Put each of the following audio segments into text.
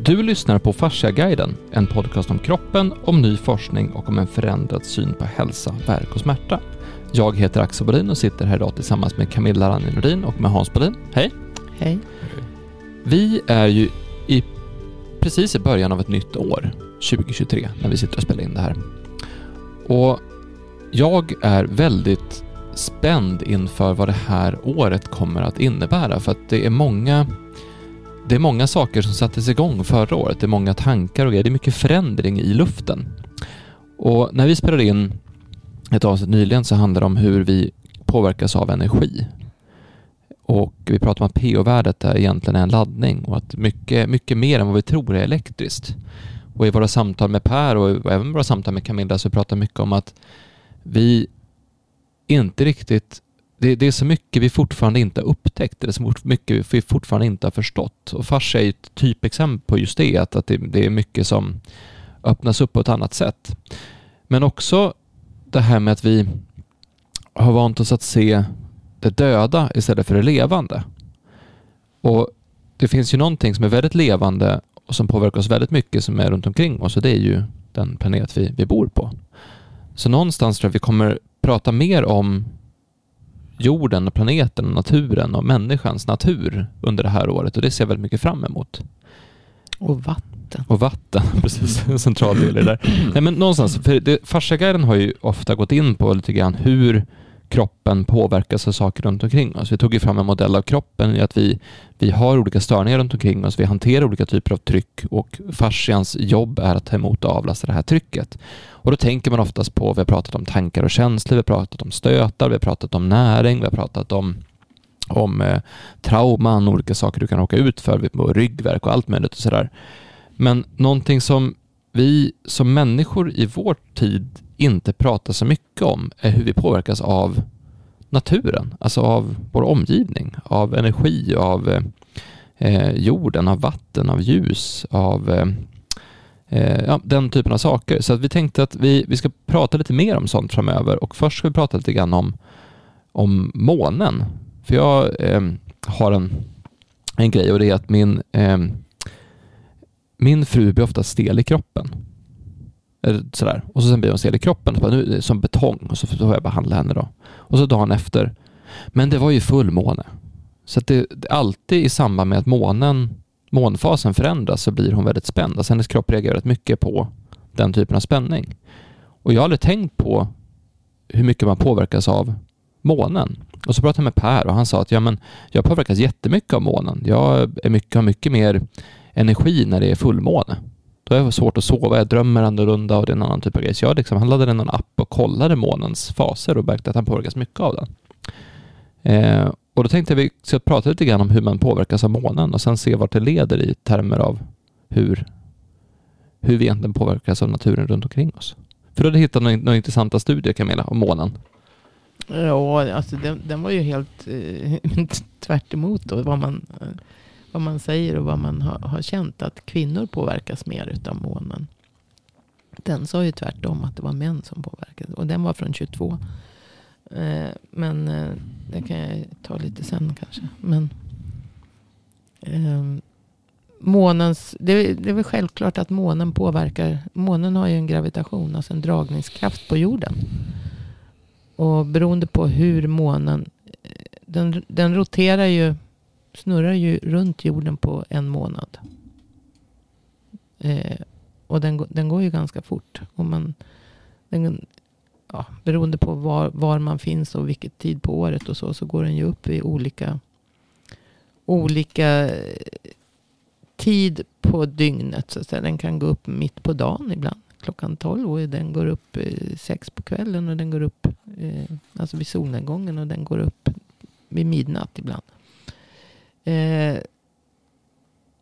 Du lyssnar på Fasciaguiden, en podcast om kroppen, om ny forskning och om en förändrad syn på hälsa, värk och smärta. Jag heter Axel Bodin och sitter här idag tillsammans med Camilla Ranni Nordin och med Hans Bodin. Hej! Hej. Vi är ju i, precis i början av ett nytt år, 2023, när vi sitter och spelar in det här. Och jag är väldigt spänd inför vad det här året kommer att innebära för att det är många det är många saker som sattes igång förra året. Det är många tankar och grejer. Det är mycket förändring i luften. Och när vi spelade in ett avsnitt nyligen så handlade det om hur vi påverkas av energi. Och vi pratar om att pH-värdet är egentligen en laddning och att mycket, mycket mer än vad vi tror är elektriskt. Och i våra samtal med Per och även våra samtal med Camilla så pratar vi mycket om att vi inte riktigt det, det, är så mycket vi fortfarande inte har upptäckt, det är så mycket vi fortfarande inte har förstått. Och fascia är ett typexempel på just det, att, att det, det, är mycket som öppnas upp på ett annat sätt. Men också det här med att vi har vant oss att se det döda istället för det levande. Och det finns ju någonting som är väldigt levande och som påverkar oss väldigt mycket som är runt omkring oss och det är ju den planet vi, vi bor på. Så någonstans tror jag vi kommer prata mer om jorden, och planeten, och naturen och människans natur under det här året och det ser jag väldigt mycket fram emot. Och vatten. Och vatten, precis. En central del i det där. Nej, men någonstans, för Fasciaguiden har ju ofta gått in på lite grann hur kroppen påverkas av saker runt omkring oss. Vi tog ju fram en modell av kroppen i att vi, vi har olika störningar runt omkring oss. Vi hanterar olika typer av tryck och fascians jobb är att ta emot och avlasta det här trycket. Och då tänker man oftast på, vi har pratat om tankar och känslor, vi har pratat om stötar, vi har pratat om näring, vi har pratat om om eh, trauman, olika saker du kan råka ut för, ryggverk och allt möjligt och sådär. Men någonting som vi som människor i vår tid inte pratar så mycket om är hur vi påverkas av naturen, alltså av vår omgivning, av energi, av eh, jorden, av vatten, av ljus, av eh, eh, ja, den typen av saker. Så att vi tänkte att vi, vi ska prata lite mer om sånt framöver och först ska vi prata lite grann om, om månen. För jag eh, har en, en grej och det är att min, eh, min fru blir ofta stel i kroppen. Sådär. Och så sen blir hon stel i kroppen, så bara, nu, som betong. Och så får jag behandla henne då. Och så dagen efter. Men det var ju fullmåne. Så det, det, alltid i samband med att månen, månfasen förändras så blir hon väldigt spänd. Alltså hennes kropp reagerar rätt mycket på den typen av spänning. Och jag har aldrig tänkt på hur mycket man påverkas av månen. Och så pratade jag med Per och han sa att ja, men jag påverkas jättemycket av månen. Jag är mycket, har mycket mer energi när det är fullmåne. Då är det svårt att sova, jag drömmer annorlunda och det är en annan typ av grej. Så jag liksom, han laddade någon app och kollade månens faser och märkte att han påverkas mycket av den. Eh, och då tänkte jag vi ska prata lite grann om hur man påverkas av månen och sen se vart det leder i termer av hur, hur vi egentligen påverkas av naturen runt omkring oss. För du hade hittat några, några intressanta studier Camilla om månen. Ja, alltså den, den var ju helt eh, tvärt emot då, vad man eh, vad man säger och vad man har, har känt. Att kvinnor påverkas mer utav månen. Den sa ju tvärtom att det var män som påverkades. Och den var från 22. Eh, men eh, det kan jag ta lite sen kanske. Men eh, månens, det, det är väl självklart att månen påverkar. Månen har ju en gravitation, alltså en dragningskraft på jorden. Och beroende på hur månen, eh, den, den roterar ju snurrar ju runt jorden på en månad. Eh, och den, den går ju ganska fort. Och man, den, ja, beroende på var, var man finns och vilket tid på året och så, så går den ju upp i olika, olika eh, tid på dygnet. Så att säga. Den kan gå upp mitt på dagen ibland. Klockan tolv. Och den går upp eh, sex på kvällen. Och den går upp eh, alltså vid solnedgången. Och den går upp vid midnatt ibland. Eh,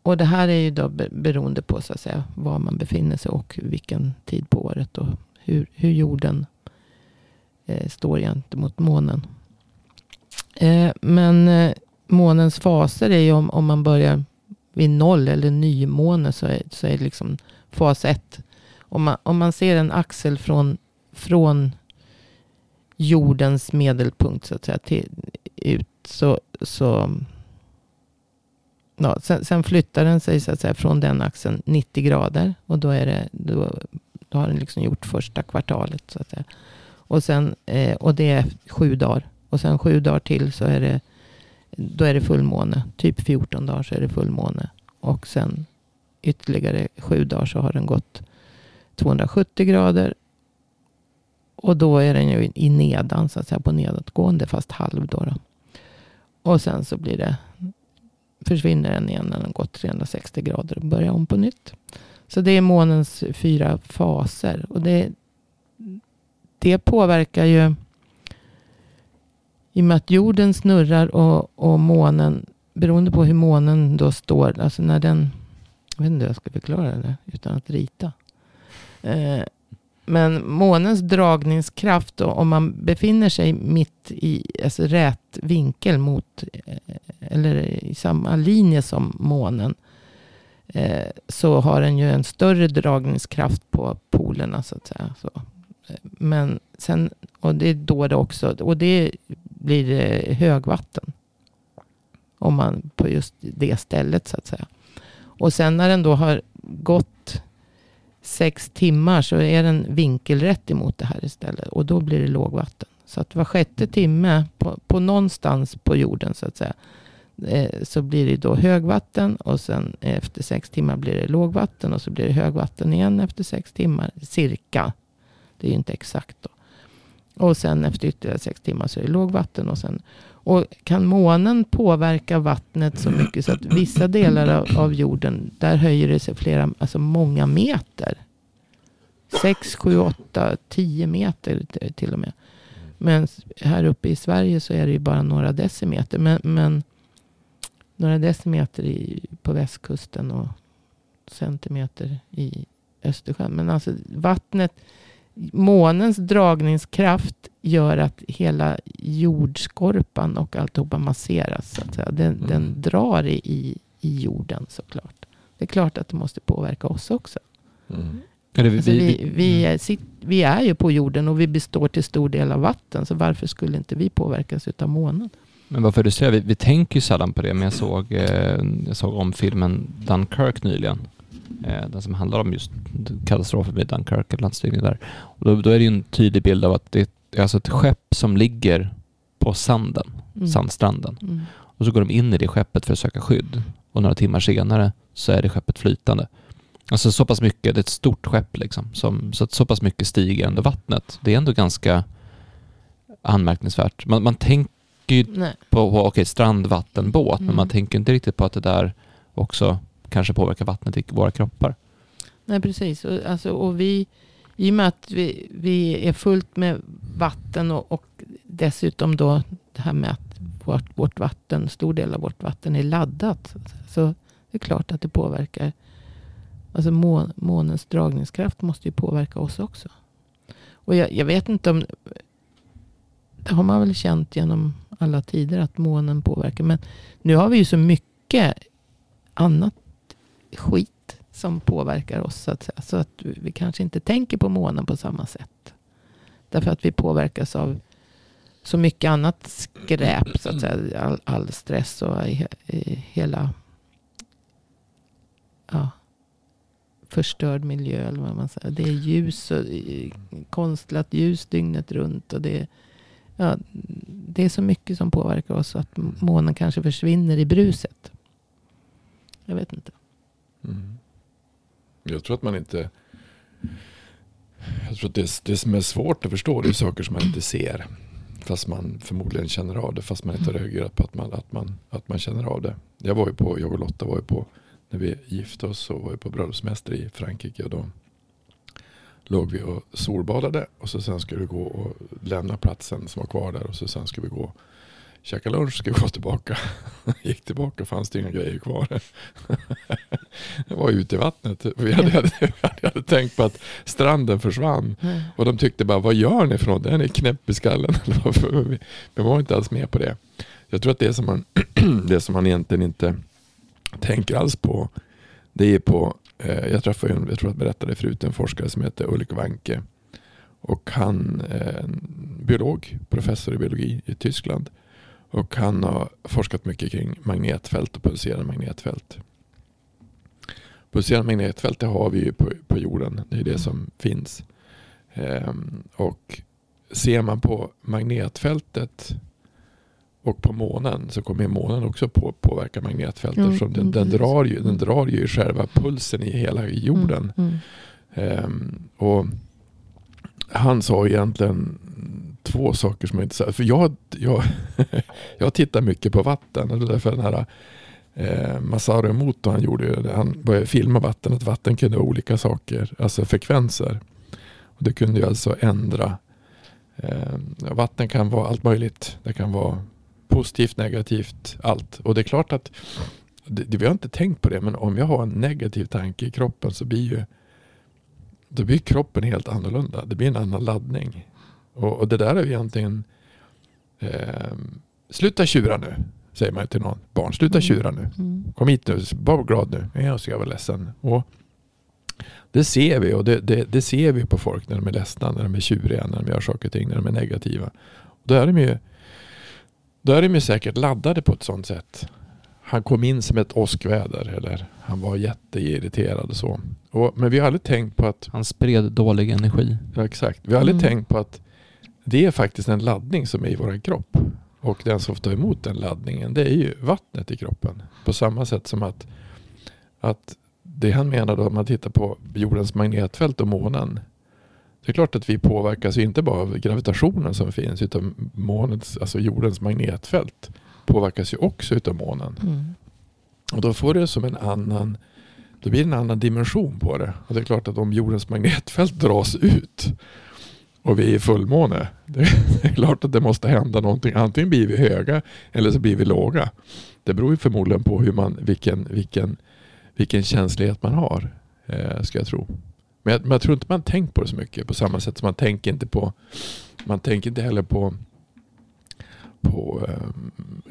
och det här är ju då beroende på så att säga, var man befinner sig och vilken tid på året och hur, hur jorden eh, står gentemot månen. Eh, men eh, månens faser är ju om, om man börjar vid noll eller nymåne så är, så är det liksom fas ett. Om man, om man ser en axel från, från jordens medelpunkt så att säga till, ut så, så ja, sen, sen flyttar den sig så att säga, från den axeln 90 grader. Och då, är det, då, då har den liksom gjort första kvartalet. Så att säga. Och, sen, eh, och det är sju dagar. Och sen sju dagar till så är det, då är det fullmåne. Typ 14 dagar så är det fullmåne. Och sen ytterligare sju dagar så har den gått 270 grader. Och då är den ju i nedan, så att säga, på nedåtgående, fast halv då. då. Och sen så blir det, försvinner den igen när den gått 360 grader och börjar om på nytt. Så det är månens fyra faser. Och det, det påverkar ju, i och med att jorden snurrar och, och månen, beroende på hur månen då står, alltså när den, jag vet inte hur jag ska förklara det utan att rita. Eh, men månens dragningskraft, då, om man befinner sig mitt i alltså rät vinkel mot, eh, eller i samma linje som månen, eh, så har den ju en större dragningskraft på polerna så att säga. Så. Eh, men sen, och det är då det också, och det blir eh, högvatten. Om man på just det stället så att säga. Och sen när den då har gått sex timmar så är den vinkelrätt emot det här istället. Och då blir det lågvatten. Så att var sjätte timme på, på någonstans på jorden så att säga. Eh, så blir det då högvatten och sen efter sex timmar blir det lågvatten. Och så blir det högvatten igen efter sex timmar. Cirka. Det är ju inte exakt då. Och sen efter ytterligare sex timmar så är det lågvatten. Och, sen, och kan månen påverka vattnet så mycket så att vissa delar av, av jorden, där höjer det sig flera, alltså många meter. Sex, sju, åtta, tio meter till och med. Men här uppe i Sverige så är det ju bara några decimeter. Men, men några decimeter i, på västkusten och centimeter i Östersjön. Men alltså vattnet månens dragningskraft gör att hela jordskorpan och alltihopa masseras. Så att säga. Den, mm. den drar i, i jorden såklart. Det är klart att det måste påverka oss också. Mm. Alltså vi, vi, mm. är, vi är ju på jorden och vi består till stor del av vatten. Så varför skulle inte vi påverkas av månen? Men varför du säger, vi, vi tänker ju sällan på det. Men jag såg, eh, jag såg om filmen Dunkirk nyligen. Eh, den som handlar om just katastrofen vid Dunkirk, landstigningen där. Och då, då, är det ju en tydlig bild av att det är alltså ett skepp som ligger på sanden, mm. sandstranden. Mm. Och så går de in i det skeppet för att söka skydd. Och några timmar senare så är det skeppet flytande. Alltså så pass mycket, det är ett stort skepp liksom. Som, så att så pass mycket stiger under vattnet. Det är ändå ganska anmärkningsvärt. Man, man tänker ju Nej. på, på okay, strand, vatten, båt, mm. men man tänker inte riktigt på att det där också kanske påverkar vattnet i våra kroppar. Nej, precis. Och, alltså, och vi, I och med att vi, vi är fullt med vatten och, och dessutom då det här med att vårt, vårt vatten, stor del av vårt vatten är laddat. Så det är klart att det påverkar. Alltså månens dragningskraft måste ju påverka oss också. Och jag, jag vet inte om... Det har man väl känt genom alla tider att månen påverkar. Men nu har vi ju så mycket annat skit som påverkar oss. Så att, säga. så att vi kanske inte tänker på månen på samma sätt. Därför att vi påverkas av så mycket annat skräp. Så att säga. All, all stress och i, i hela ja, förstörd miljö. Eller vad man säger. Det är ljus och konstlat ljus dygnet runt. Och det, ja, det är så mycket som påverkar oss. Att månen kanske försvinner i bruset. Jag vet inte. Mm. Jag tror att man inte... Jag tror att det, det som är svårt att förstå det är saker som man inte ser. Fast man förmodligen känner av det. Fast man inte har reagerat på att man, att, man, att man känner av det. Jag var ju på, jag och Lotta var ju på, när vi gifte oss så var vi på bröllopsmäster i Frankrike. Och då låg vi och solbadade. Och så sen skulle vi gå och lämna platsen som var kvar där. Och så sen skulle vi gå käka lunch, ska gå tillbaka. Gick tillbaka fanns det inga grejer kvar. det var ute i vattnet. Vi hade, hade, hade tänkt på att stranden försvann. Och de tyckte bara, vad gör ni för något? Är ni knäpp i skallen? Vi var inte alls med på det. Jag tror att det som man, det som man egentligen inte tänker alls på, det är på, eh, jag träffade en, jag tror jag berättade förut, en forskare som heter Ulrik Wanke. Och han är en biolog, professor i biologi i Tyskland. Och han har forskat mycket kring magnetfält och pulserande magnetfält. Pulserande magnetfält det har vi ju på, på jorden. Det är det som finns. Ehm, och ser man på magnetfältet och på månen så kommer månen också på, påverka magnetfältet. Mm, eftersom den, mm, den, drar ju, den Mm. drar ju själva pulsen i hela jorden. Mm, Ehm, och han sa egentligen två saker som är intressanta. För jag, jag, jag tittar mycket på vatten. Och det är därför den här eh, Masaru Emoto han gjorde ju. Han började filma vatten. Att vatten kunde vara olika saker. Alltså frekvenser. Och det kunde ju alltså ändra. Eh, vatten kan vara allt möjligt. Det kan vara positivt, negativt, allt. Och det är klart att det, det, vi har inte tänkt på det. Men om jag har en negativ tanke i kroppen så blir ju då blir kroppen helt annorlunda. Det blir en annan laddning. Och, och det där är ju egentligen eh, Sluta tjura nu, säger man till någon barn. Sluta Mm. tjura nu. mm, Kom hit nu, var glad nu. Ja, Jag ska vara ledsen. Och det ser vi och det, det, det ser vi på folk när de är ledsna, när de är tjuriga, när de gör saker och ting, när de är negativa. Då är de ju, då är de ju säkert laddade på ett sånt sätt. Han kom in som ett åskväder eller han var jätteirriterad och så. Och, men vi har aldrig tänkt på att Han spred dålig energi. Ja, exakt. Vi har aldrig Mm. tänkt på att det är faktiskt en laddning som är i vår kropp. Och den som får ta emot den laddningen det är ju vattnet i kroppen. På samma sätt som att, att det han menar då om man tittar på jordens magnetfält och månen. Det är klart att vi påverkas inte bara av gravitationen som finns utan månens, alltså jordens magnetfält påverkas ju också utav månen. mm. Och då får det som en annan, då blir det en annan dimension på det. Och det är klart att om jordens magnetfält dras ut och vi är i fullmåne. Det är klart att det måste hända någonting. Antingen blir vi höga eller så blir vi låga. Det beror ju förmodligen på hur man, vilken, vilken, vilken känslighet man har. Eh, ska jag tro. Men jag, men jag tror inte man tänker på det så mycket. På samma sätt som man tänker inte på man tänker inte heller på på, eh,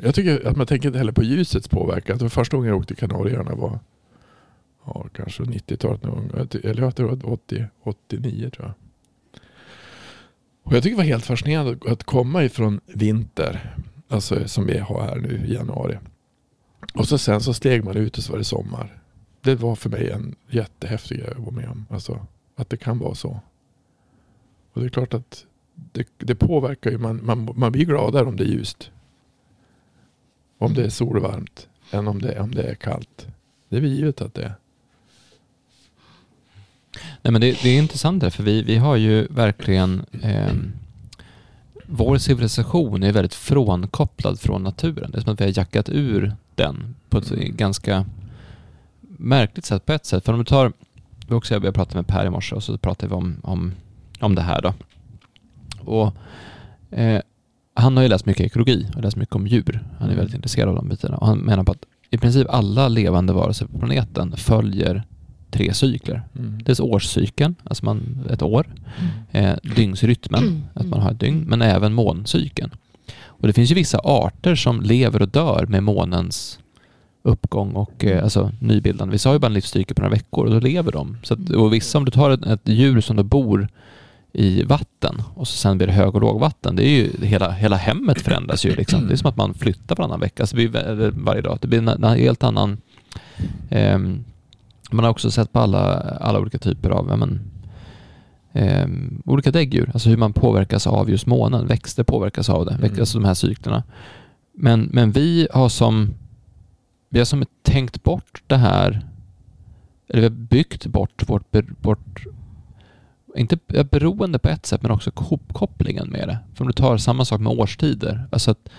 jag tycker att man tänker inte heller på ljusets påverkan. Det var första gången jag åkte till Kanarieöarna var ja, kanske 90-talet någon gång. Eller jag tror det var 80, 89 tror jag. Och jag tycker det var helt fascinerande att komma ifrån vinter. Alltså som vi har här nu i januari. Och så sen så steg man ut och så var det sommar. Det var för mig en jättehäftig grej att vara med om. Alltså att det kan vara så. Och det är klart att det, det påverkar ju. Man, man, man blir gladare om det är ljust. Om det är solvarmt. Än om det, om det är kallt. Det är väl givet att det är. Nej, men det, det är intressant där, för vi, vi har ju verkligen... ehm, vår civilisation är väldigt frånkopplad från naturen. Det är som att vi har jackat ur den på ett Mm. ganska märkligt sätt på ett sätt. För om du tar... Det var också jag började prata med Per i morse och så pratade vi om, om, om det här då. Och eh, han har ju läst mycket ekologi och läst mycket om djur. Han är Mm. väldigt intresserad av de bitarna. Och han menar på att i princip alla levande varelser på planeten följer tre cykler. Mm. Dels årscykeln, alltså man, ett år. Eh, dygnsrytmen, Mm. att man har ett dygn. Men även måncykeln. Och det finns ju vissa arter som lever och dör med månens uppgång och eh, alltså nybildande. Vissa har ju bara en livscykel på några veckor och då lever de. Så att, och vissa, om du tar ett, ett djur som då bor i vatten och så sen blir det hög och lågvatten. Det är ju hela, hela hemmet förändras ju liksom. Det är som att man flyttar varannan vecka, alltså varje dag. Det blir en, en helt annan... ehm, man har också sett på alla, alla olika typer av ja, men, ehm, olika däggdjur, alltså hur man påverkas av just månen. Växter påverkas av det, Mm. alltså de här cyklerna. Men, men vi har som vi har som tänkt bort det här, eller vi har byggt bort vårt, vårt inte beroende på ett sätt, men också kopplingen med det. För om du tar samma sak med årstider. Alltså att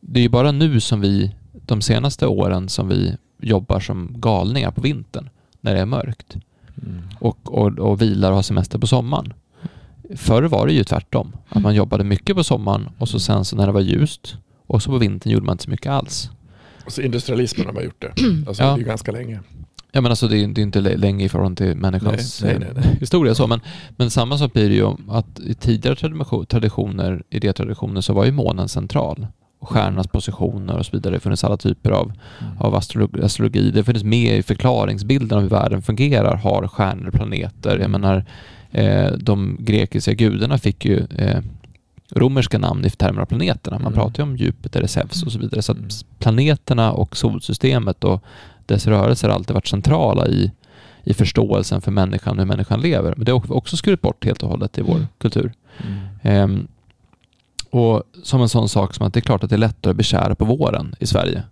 det är ju bara nu som vi, de senaste åren, som vi jobbar som galningar på vintern, när det är mörkt. Mm. Och, och, och vilar och har semester på sommaren. Förr var det ju tvärtom. Att man jobbade mycket på sommaren och så sen så när det var ljust och så på vintern gjorde man inte så mycket alls. Och så industrialismen har bara gjort det. Alltså Ja. det är ju ganska länge. Ja men alltså det är, det är inte lä- länge i förhållande till människans Nej, nej, nej, eh, historia så. Men, men samma sak blir det ju att i tidigare tradition- traditioner, idétraditioner så var ju månen central. Och stjärnornas positioner och så vidare. Det funnits alla typer av, av astrologi, astrologi. Det finns med i förklaringsbilden av hur världen fungerar. Har stjärnor, planeter. Jag menar, eh, de grekiska gudarna fick ju eh, romerska namn i termer av planeterna. Man Mm. pratar ju om Jupiter, Zeus och så vidare. Så Mm. att planeterna och solsystemet och dess rörelser har alltid varit centrala i, i förståelsen för människan och hur människan lever. Men det har också skurit bort helt och hållet i vår Mm. kultur. Mm. Ehm, och som en sån sak som att det är klart att det är lättare att bli kär på våren i Sverige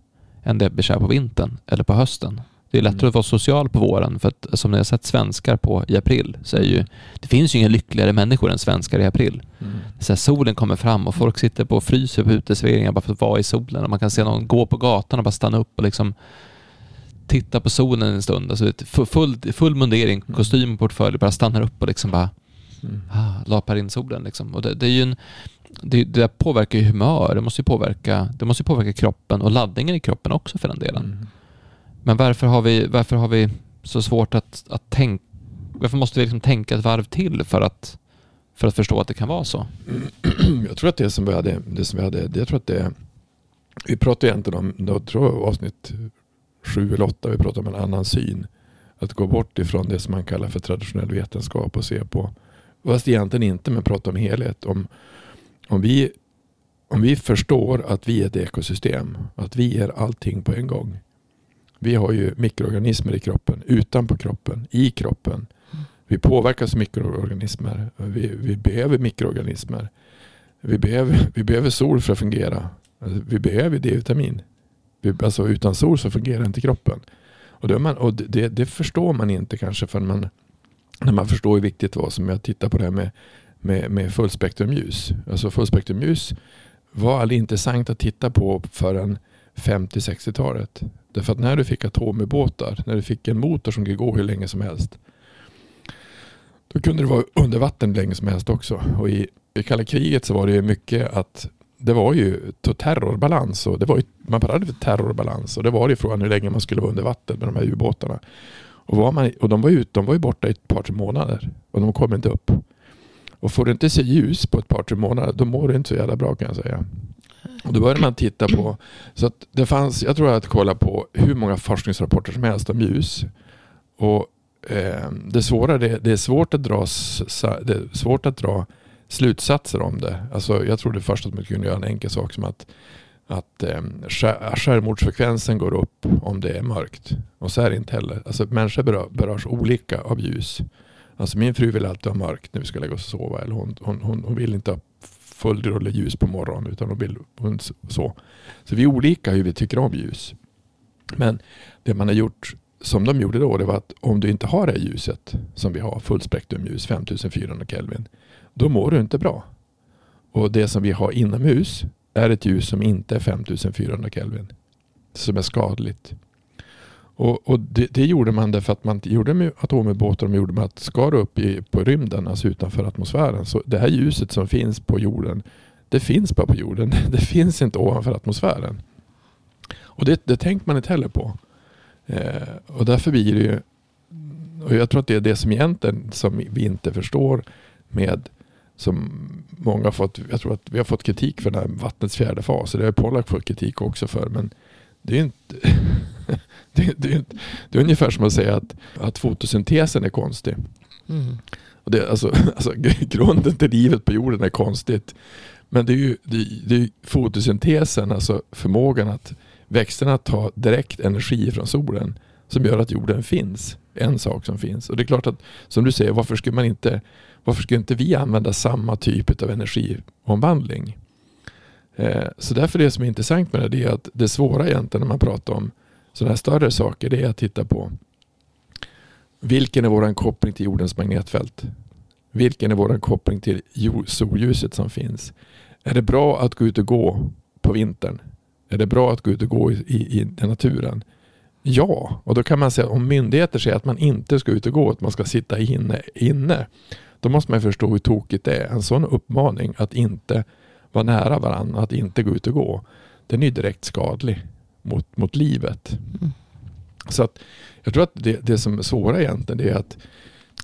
än det är att bli kär på vintern eller på hösten. Det är lättare Mm. att vara social på våren för att som ni har sett svenskar på i april så är ju det finns ju inga lyckligare människor än svenskar i april. Mm. Så här, solen kommer fram och folk sitter på och fryser på uteserveringar bara för att vara i solen och man kan se någon gå på gatan och bara stanna upp och liksom titta på solen en stund. Alltså full, full mundering, Mm. kostym och portfölj, bara stannar upp och liksom bara Mm. ah, lapar in solen. Liksom. Och det, det, är ju en, det, det där påverkar ju humör, det måste ju påverka, det måste påverka kroppen och laddningen i kroppen också för den delen. Mm. Men varför har vi, varför har vi så svårt att, att tänka, varför måste vi liksom tänka ett varv till för att, för att förstå att det kan vara så? Jag tror att det som vi hade, det som vi hade, det jag tror att det vi pratade egentligen om, då tror jag avsnitt sju eller åtta, vi pratade om en annan syn. Att gå bort ifrån det som man kallar för traditionell vetenskap och se på, fast egentligen inte, men prata om helhet. Om, om, vi, om vi förstår att vi är ett ekosystem, att vi är allting på en gång. Vi har ju mikroorganismer i kroppen, utanpå kroppen, i kroppen. Vi påverkas av mikroorganismer. Vi, vi behöver mikroorganismer. Vi behöver, vi behöver sol för att fungera. Vi behöver D-vitamin. Vi, alltså utan sol så fungerar inte kroppen. Och, det, man, och det, det förstår man inte kanske förrän man, när man förstår hur viktigt det var som jag tittar på det här med, med, med fullspektrumljus. Alltså fullspektrumljus var aldrig intressant att titta på förrän 50-60-talet. Därför att när du fick atomubåtar, när du fick en motor som kunde gå hur länge som helst. Då kunde det vara under vatten hur länge som helst också. Och i, i kalla kriget så var det ju mycket att det var ju terrorbalans och det var ju, man pratade för terrorbalans och det var ju frågan hur länge man skulle vara under vatten med de här ubåtarna. Och, var man, och de, var ju, de var ju borta i ett par tre månader och de kom inte upp. Och får du inte se ljus på ett par tre månader då mår du inte så jävla bra kan jag säga. Och då började man titta på, så att det fanns, jag tror att kolla på hur många forskningsrapporter som helst om ljus. Och eh, det svåra, det, det är svårt att dra, det är svårt att dra slutsatser om det. Alltså, jag trodde först att man kunde göra en enkel sak som att, att eh, självmordsfrekvensen går upp om det är mörkt. Och så är det inte heller. Alltså, människor berör, berörs olika av ljus. Alltså, min fru vill alltid ha mörkt när vi ska lägga oss och sova. Eller hon, hon, hon, hon vill inte ha full rulle ljus på morgonen utan hon vill hon, så. Så vi är olika hur vi tycker om ljus. Men det man har gjort som de gjorde då det var att om du inte har det ljuset som vi har, fullspektrumljus 5400 Kelvin, då mår du inte bra. Och det som vi har inomhus är ett ljus som inte är 5400 Kelvin. Som är skadligt. Och, och det, det gjorde man därför att man gjorde med atomubåtar, de gjorde med att ska du upp i, på rymden, alltså utanför atmosfären, så det här ljuset som finns på jorden, det finns bara på jorden. Det finns inte ovanför atmosfären. Och det, det tänker man inte heller på. Eh, och därför blir det ju, och jag tror att det är det som egentligen som vi inte förstår med som många har fått, jag tror att vi har fått kritik för den här vattnets fjärde fas. Det har Pollack fått kritik också för. Men det är inte, det, är- det, det är ungefär som att säga att, att fotosyntesen är konstig. Mm. Och det, alltså, alltså, grunden till livet på jorden är konstigt. Men det är ju det, det är fotosyntesen, alltså förmågan att växterna tar direkt energi från solen som gör att jorden finns. En sak som finns. Och det är klart att, som du säger, varför skulle man inte, varför skulle inte vi använda samma typ av energiomvandling? Eh, så därför det som är intressant med det, det är att det svåra egentligen när man pratar om sådana här större saker, det är att titta på vilken är våran koppling till jordens magnetfält? Vilken är våran koppling till solljuset som finns? Är det bra att gå ut och gå på vintern? Är det bra att gå ut och gå i, i, i naturen? Ja, och då kan man säga om myndigheter säger att man inte ska ut och gå, att man ska sitta inne, inne då måste man förstå hur tokigt det är. En sån uppmaning att inte vara nära varandra, att inte gå ut och gå, den är direkt skadlig mot, mot livet. Mm. Så att jag tror att det, det som är svåra egentligen är att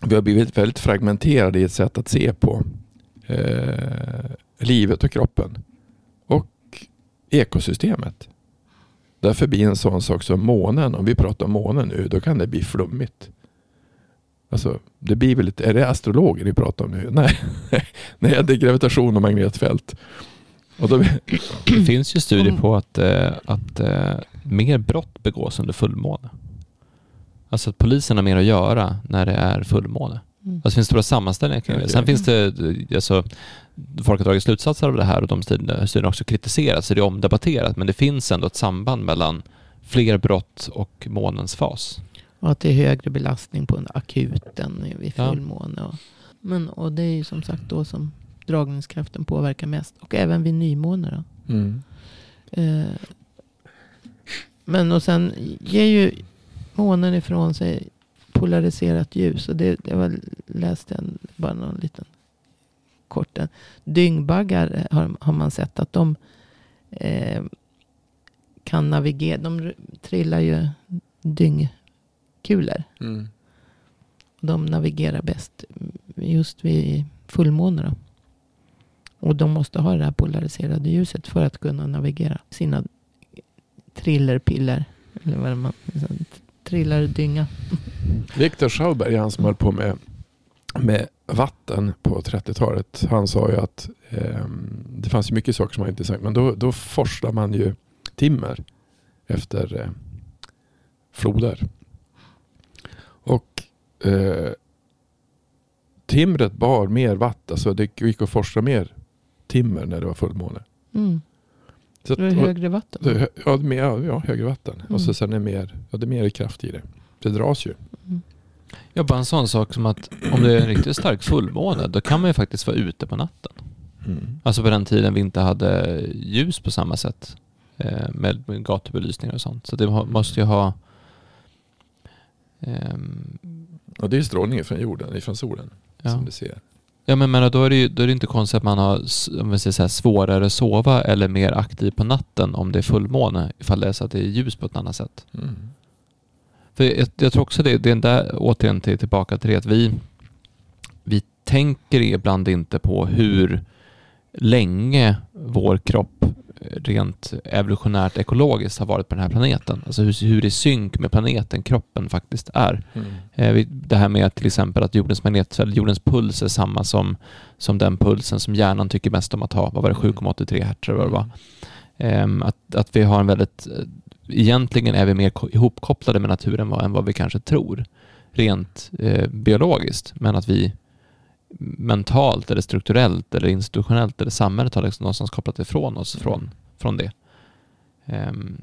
vi har blivit väldigt fragmenterade i ett sätt att se på eh, livet och kroppen och ekosystemet. Därför blir en sån sak som månen, om vi pratar om månen nu, då kan det bli flummigt. Alltså, det blir väl lite, är det astrologer ni pratar om nu? Nej, Nej det är gravitation och magnetfält. Och då, Det finns ju studier på att, eh, att eh, mer brott begås under fullmåne. Alltså att polisen har mer att göra när det är fullmåne. Mm. Alltså det finns stora sammanställningar kring det. Sen finns det, eh, alltså, folk har dragit slutsatser av det här och de studierna har också kritiserats, så det är omdebatterat, men det finns ändå ett samband mellan fler brott och månens fas. Och att det är högre belastning på en akuten vid Ja. fullmåne. Och, men, och det är ju som sagt då som dragningskraften påverkar mest. Och även vid nymåne. Då. mm. Eh, men och sen ger ju månen ifrån sig polariserat ljus. Och det, det var, läste en, bara någon liten kort. En. Dyngbaggar har, har man sett att de eh, kan navigera. De trillar ju dyngkulor. Mm. De navigerar bäst just vid fullmåne. Då. Och de måste ha det här polariserade ljuset för att kunna navigera sina trillerpiller. Eller vad man Trillardynga. Viktor Schauberg, han som höll på med, med vatten på 30-talet. Han sa ju att ehm, det fanns ju mycket saker som var intressant. Men då, då forslar man ju timmer efter eh, floder. Och eh, timret bar mer vatten. Alltså det gick att forsla mer timmer när det var fullmåne. Mm. Så Det är att- högre vatten. det, hö- ja, det mer, ja, högre vatten. Mm. Och så sen är det mer, ja, det är mer kraft i det. Det dras ju. Mm. Ja, bara en sån sak som att om det är en riktigt stark fullmåne, då kan man ju faktiskt vara ute på natten. Mm. Alltså på den tiden vi inte hade ljus på samma sätt eh, med, med gatubelysningar och sånt. Så det måste ju ha... ehm, Och det är strålningen från jorden, från solen. ja. Som du ser. ja, men menar, då, är det ju, då är det inte konstigt att man har s- om vi säger så här, svårare att sova eller mer aktiv på natten om det är fullmåne, ifall det är så att det är ljus på ett annat sätt. Mm. För jag, jag tror också det, det är där, återigen till, tillbaka till det att vi, vi tänker ibland inte på hur länge vår kropp rent evolutionärt ekologiskt har varit på den här planeten. Alltså hur, hur i synk med planeten kroppen faktiskt är. Mm. Eh, Det här med till exempel att jordens magnetfält, jordens puls är samma som, som den pulsen som hjärnan tycker mest om att ha. Vad var det? 7,83 hertz eller vad det var. Ehm, att, att vi har en väldigt... eh, Egentligen är vi mer ko- ihopkopplade med naturen än vad vi kanske tror. Rent eh, biologiskt. Men att vi mentalt eller strukturellt eller institutionellt eller samhället har liksom någonstans kopplat ifrån oss från, från det. Ehm,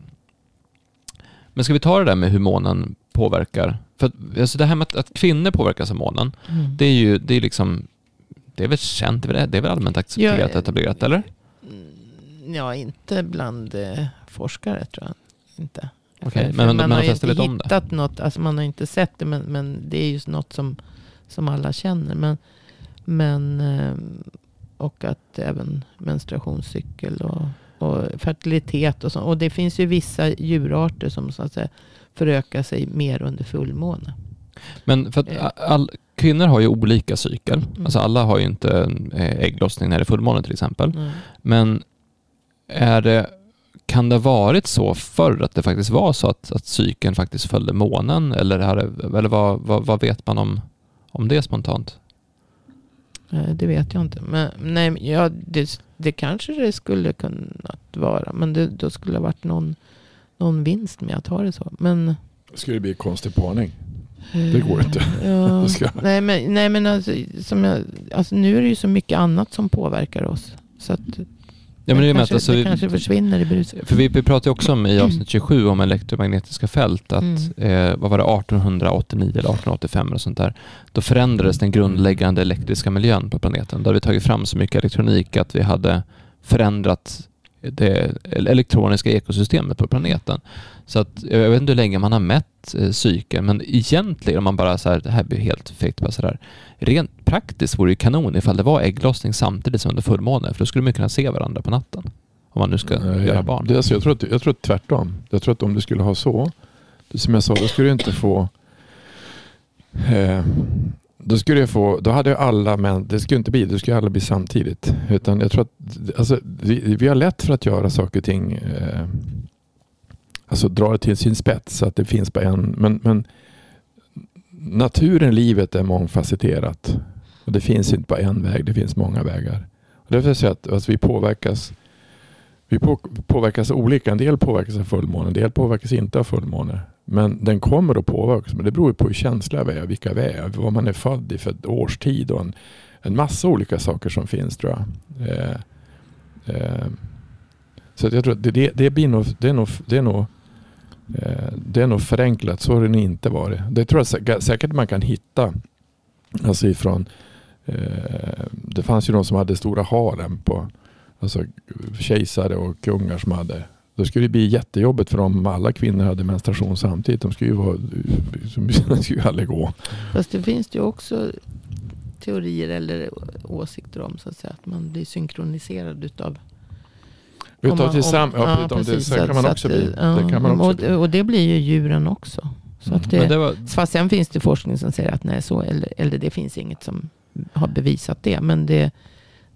men ska vi ta det där med hur månen påverkar? För att, alltså det här med att, att kvinnor påverkas av månen, Mm. det är ju det är liksom det är väl känt, det är väl, det är väl allmänt accepterat och etablerat, eller? Mm, Ja, inte bland eh, forskare tror jag. Inte. För men- man de har inte vet om det. hittat något, alltså man har inte sett det, men, men det är ju något som, som alla känner. Men, men, eh, och att även menstruationscykel och, och fertilitet och så. Och det finns ju vissa djurarter som så att säga förökar sig mer under fullmåne. Men för Eh. att all, kvinnor har ju olika cykel. Mm. Alltså alla har ju inte eh, ägglossning när det är fullmåne till exempel. Mm. Men är det, kan det ha varit så förr att det faktiskt var så att, att cykeln faktiskt följde månen? Eller, det, eller vad, vad, vad vet man om, om det spontant? Eh, Det vet jag inte. Men nej, ja, det, det kanske det skulle kunnat vara. Men det, då skulle det ha varit någon, någon vinst med att ha det så. Men, Skulle det bli konstig parning? Det går inte. Eh, Ja, nej, men, nej, men alltså, som jag, alltså, nu är det ju så mycket annat som påverkar oss. Så att Ja, men det, kanske, alltså, det kanske försvinner i bruset. För vi, vi pratade också om i avsnitt 27 om elektromagnetiska fält att, Mm. eh, vad var det, 1889 eller 1885 och sånt där. Då förändrades den grundläggande elektriska miljön på planeten. Då hade vi tagit fram så mycket elektronik att vi hade förändrat det elektroniska ekosystemet på planeten. Så att, jag vet inte hur länge man har mätt eh, cykeln, men egentligen om man bara så här, det här blir helt fegt bara så där. Rent praktiskt vore det kanon ifall det var ägglossning samtidigt som under fullmåne, för då skulle man kunna se varandra på natten. Om man nu ska Nej, göra barn. Det, alltså, jag, tror att, jag tror att tvärtom. Jag tror att om du skulle ha så, som jag sa, då skulle du inte få eh, då skulle jag få, då hade alla män, det skulle inte bli, det skulle alla bli samtidigt. Utan jag tror att, alltså, vi, vi har lätt för att göra saker och ting, eh, alltså dra det till sin spets så att det finns bara en, men, men naturen, livet är mångfacetterat. Och det finns inte bara en väg, det finns många vägar. Och därför säger jag att alltså, vi påverkas vi på, påverkas olika. En del påverkas av fullmåne, en del påverkas inte av fullmåne. Men den kommer att påverkas. Men det beror på hur känsliga vi är, vilka vi är, vad man är född i för årstid och en, en massa olika saker som finns tror jag. Eh, eh, så jag tror att det, det, det, blir nog, det är nog, det är nog, Eh, det är nog förenklat. Så har det inte varit. Det tror jag säkert man kan hitta. Alltså ifrån, eh, det fanns ju de som hade stora harem på alltså kejsare och kungar som hade då skulle det bli jättejobbigt för dem om alla kvinnor hade menstruation samtidigt. De skulle ju, vara, de skulle ju aldrig gå. Fast det finns ju också teorier eller åsikter om så att, säga, att man blir synkroniserad utav Utav tillsammans, ja, ja, det, så kan man också bli. det kan man också och, bli. och det blir ju djuren också. Så mm. att det, det var... Fast sen finns det forskning som säger att nej, så, eller, eller det finns inget som har bevisat det. Men det,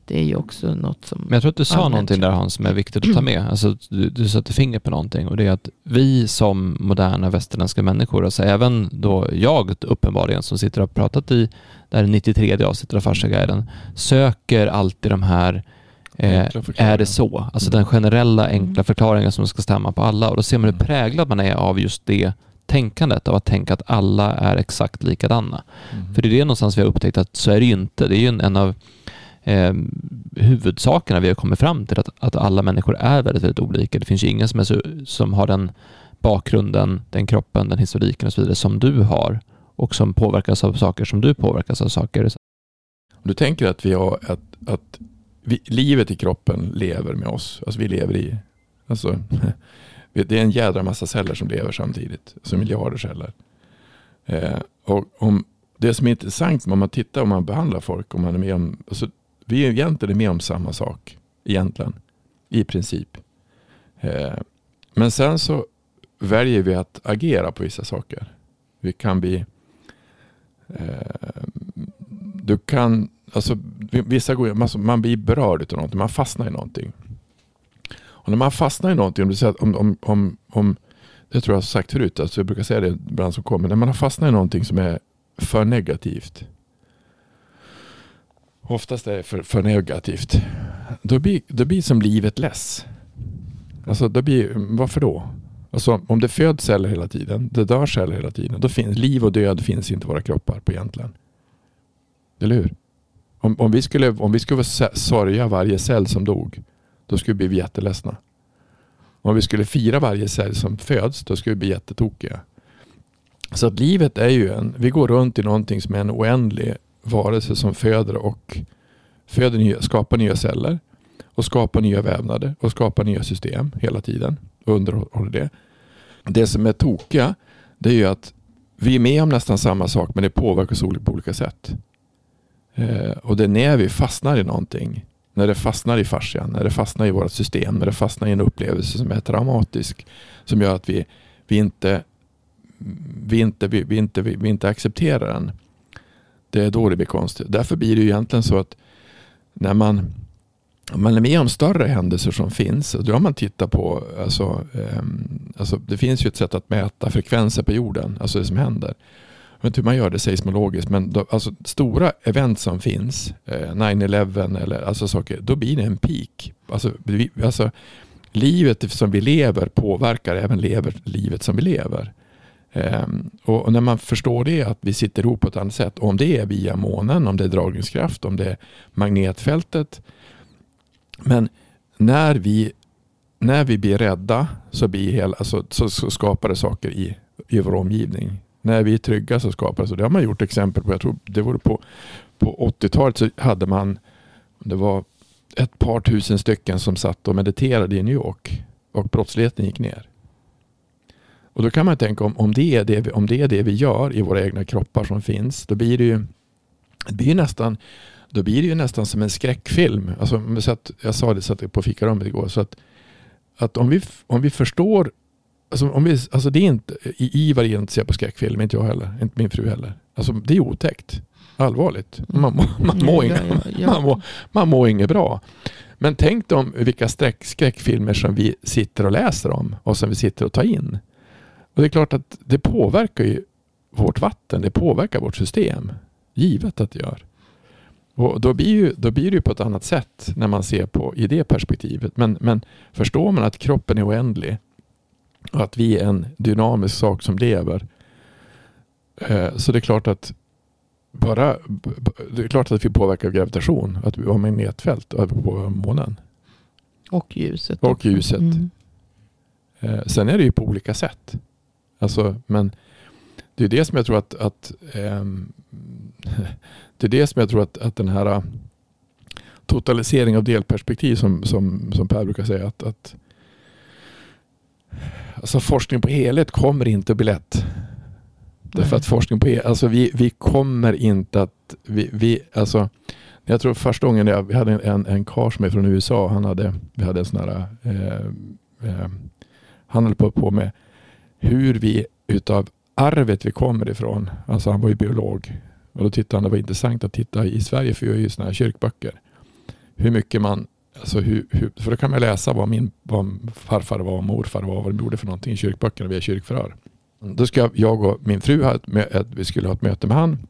det är ju också något som... Men jag tror att du sa någonting där Hans som är viktigt att ta med. Alltså, du, du satte fingret på någonting och det är att vi som moderna västerländska människor, alltså även då jag uppenbarligen som sitter och har pratat i det här 93 avsnittet av Farsaguiden, söker alltid de här eh, är det så? Alltså den generella enkla mm. förklaringen som ska stämma på alla och då ser man hur mm. präglad man är av just det tänkandet av att tänka att alla är exakt likadana. Mm. För det är det någonstans vi har upptäckt att så är det ju inte. Det är ju en, en av eh, huvudsakerna vi har kommit fram till, att, att alla människor är väldigt, väldigt olika. Det finns ju ingen som, är så, som har den bakgrunden, den kroppen, den historiken och så vidare som du har och som påverkas av saker som du påverkas av saker. Du tänker att vi har att, att vi, livet i kroppen lever med oss. Alltså vi lever i, alltså, det är en jädra massa celler som lever samtidigt. Alltså miljarder celler. Eh, och om det som är intressant om man tittar om man behandlar folk, om man är med om, alltså, vi är egentligen med om samma sak. Egentligen. I princip. Eh, men sen så väljer vi att agera på vissa saker. Vi kan bli... Eh, du kan... Alltså, vissa går, man, man blir berörd av någonting. Man fastnar i någonting. Och när man fastnar i någonting, om du säger om, om, om, om det tror jag har sagt förut, alltså jag brukar säga det ibland som kommer. När man har fastnat i någonting som är för negativt oftast är det för, för negativt. Då blir, då blir som livet less. Alltså, då blir, varför då? Alltså, om det föds celler hela tiden, det dör celler hela tiden, då finns liv och död finns inte i våra kroppar på egentligen. Eller hur? Om, om, vi skulle, om vi skulle sörja varje cell som dog, då skulle vi bli jätteledsna. Om vi skulle fira varje cell som föds, då skulle vi bli jättetokiga. Så att livet är ju en, vi går runt i någonting som är en oändlig varelse som föder och föder nya, skapar nya celler och skapar nya vävnader och skapar nya system hela tiden och underhåller det. Det som är tokiga det är ju att vi är med om nästan samma sak men det påverkas på olika sätt. Eh, och det är när vi fastnar i någonting, när det fastnar i fascian, när det fastnar i vårt system, när det fastnar i en upplevelse som är traumatisk, som gör att vi, vi, inte, vi, inte, vi, vi inte, vi, vi inte accepterar den. Det är då det blir konstigt. Därför blir det ju egentligen så att när man, man är med om större händelser som finns, då har man tittat på, alltså, eh, alltså, det finns ju ett sätt att mäta frekvenser på jorden, alltså det som händer. Jag vet inte hur man gör det seismologiskt, men då, alltså, stora event som finns, eh, 9-11 eller alltså saker, då blir det en peak. Alltså, vi, alltså, livet som vi lever påverkar även lever, livet som vi lever. Um, och, när man förstår det, att vi sitter ihop på ett annat sätt, om det är via månen, om det är dragningskraft, om det är magnetfältet. Men när vi, när vi blir rädda så, blir hela, alltså, så, så skapar det saker i, i vår omgivning. När vi är trygga så skapas det. Det har man gjort exempel på. Jag tror det var på, på 80-talet så hade man, det var ett par tusen stycken som satt och mediterade i New York och brottsligheten gick ner. Och då kan man tänka om, om, det är det vi, om det är det vi gör i våra egna kroppar som finns, då blir det ju, det blir nästan, då blir det ju nästan som en skräckfilm. Alltså, så att, jag sa det så att på fikarummet igår. Så att, att om, vi, om vi förstår Alltså, om vi, alltså det är inte, Ivar är inte ser på skräckfilm, inte jag heller, inte min fru heller. Alltså det är otäckt. Allvarligt. Man, man, man, mår, inga, man, mår, man mår inget bra. Men tänk om vilka skräck, skräckfilmer som vi sitter och läser om och som vi sitter och tar in. Och det är klart att det påverkar ju vårt vatten. Det påverkar vårt system. Givet att det gör. Och då blir, ju, då blir det ju på ett annat sätt när man ser på i det perspektivet. Men, men förstår man att kroppen är oändlig att vi är en dynamisk sak som lever. Eh, så det är klart att bara, det är klart att vi påverkar gravitation, att vi har magnetfält över på månen. Och ljuset. Och ljuset. Mm. Eh, sen är det ju på olika sätt. Alltså, men det är det som jag tror att, att ehm, det är det som jag tror att, att den här äh, totalisering av delperspektiv som, som, som Per brukar säga att, att alltså forskning på helhet kommer inte att bli lätt. Därför att forskning på helhet, alltså vi, vi kommer inte att, vi, vi, alltså jag tror första gången jag, vi hade en, en karl som är från USA, han hade, vi hade en sån här, eh, eh, han höll på, på med hur vi utav arvet vi kommer ifrån, alltså han var ju biolog, och då tittade han, det var intressant att titta i Sverige, för vi har ju sådana här kyrkböcker. Hur mycket man, alltså hur, hur, för då kan man läsa vad min vad farfar var och morfar var, vad de gjorde för någonting i kyrkböckerna via kyrkförhör. Då ska jag och min fru ha ett, vi skulle ha ett möte med han.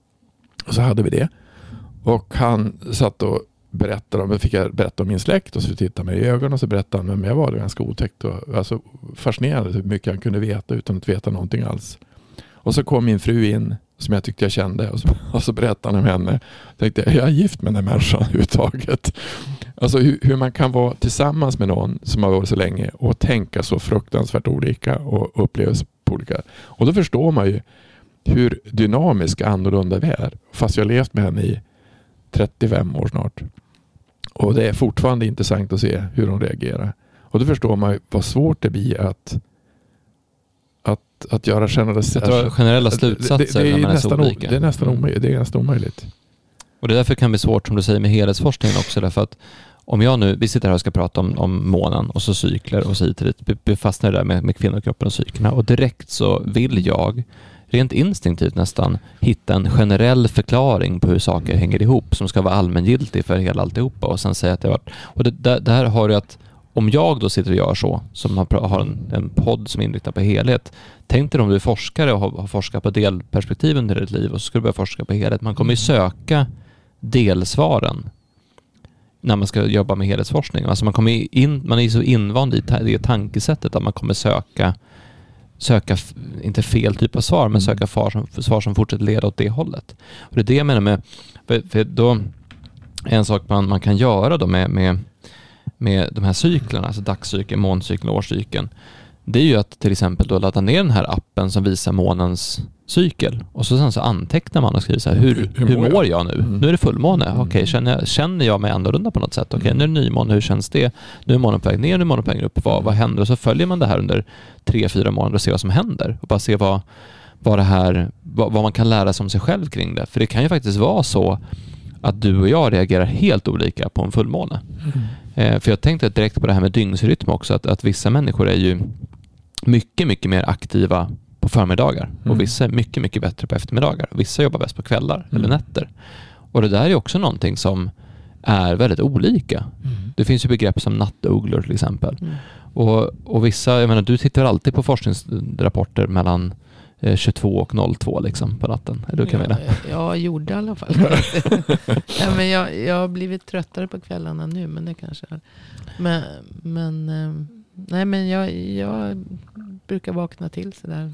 Och så hade vi det. Och han satt och berättade om, fick jag berätta om min släkt och så tittade mig i ögonen och så berättade han vem jag var. Det var ganska otäckt och alltså, fascinerande hur mycket han kunde veta utan att veta någonting alls. Och så kom min fru in som jag tyckte jag kände och så, och så berättade han om henne. Jag tänkte, är jag gift med den här människan överhuvudtaget? Alltså hur, hur, man kan vara tillsammans med någon som har varit så länge och tänka så fruktansvärt olika och upplevas på olika. Och då förstår man ju hur dynamiska annorlunda vi är. Fast jag har levt med henne i 35 år snart. Och det är fortfarande intressant att se hur hon reagerar. Och då förstår man ju vad svårt det blir att att, att göra generella, slutsatser det, det, det när man är så nästan, olika. Det är nästan Mm. omöjligt. Det är nästan omöjligt. Och det är därför kan bli svårt, som du säger, med helhetsforskningen också. Därför att om jag nu, vi sitter här och ska prata om, om månen och så cykler och så hit och dit. Vi- fastnar där med, med kvinnokroppen och cyklerna och direkt så vill jag, rent instinktivt nästan, hitta en generell förklaring på hur saker hänger ihop som ska vara allmängiltig för hela alltihopa och sen säga att det varit... Och det, där, där har du att om jag då sitter och gör så, som har, en, en podd som är inriktad på helhet, tänk dig om du är forskare och har, har forskat på delperspektiv under ditt liv och så ska du börja forska på helhet. Man kommer ju söka delsvaren när man ska jobba med helhetsforskning. Alltså man, kommer in, man är så invand i det tankesättet att man kommer söka, söka inte fel typ av svar, men Mm. söka svar som, svar som fortsätter leda åt det hållet. Och det är det jag menar med, för, för då, en sak man, man kan göra då med, med, med de här cyklerna, alltså dagscykeln, måncykeln och årscykeln, det är ju att till exempel då ladda ner den här appen som visar månens cykel och så sen så antecknar man och skriver så här, hur, Hur- hur, mår jag? nu? Mm. Nu är det fullmåne, Mm. okej, känner, jag, känner jag mig annorlunda på något sätt? Okej, Mm. nu är det nymåne, hur känns det? Nu är månen på väg ner, nu är månen på väg upp, vad, vad händer? Och så följer man det här under tre, fyra månader och ser vad som händer och bara se vad, vad det här, vad, vad man kan lära sig om sig själv kring det. För det kan ju faktiskt vara så att du och jag reagerar helt olika på en fullmåne. Eh, för jag tänkte direkt på det här med dygnsrytm också, att, att vissa människor är ju mycket, mycket mer aktiva på förmiddagar Mm. och vissa är mycket, mycket bättre på eftermiddagar. Vissa jobbar bäst på kvällar eller Mm. nätter. Och det där är också någonting som är väldigt olika. Det finns ju begrepp som nattugglor till exempel. Mm. Och, och vissa, jag menar du tittar alltid på forskningsrapporter mellan eh, 22 och 02 liksom på natten. Är du Camilla? Ja, jag gjorde i alla fall. ja, men jag, jag har blivit tröttare på kvällarna nu, men det kanske är. Men, men, eh, nej, men jag, jag brukar vakna till sådär.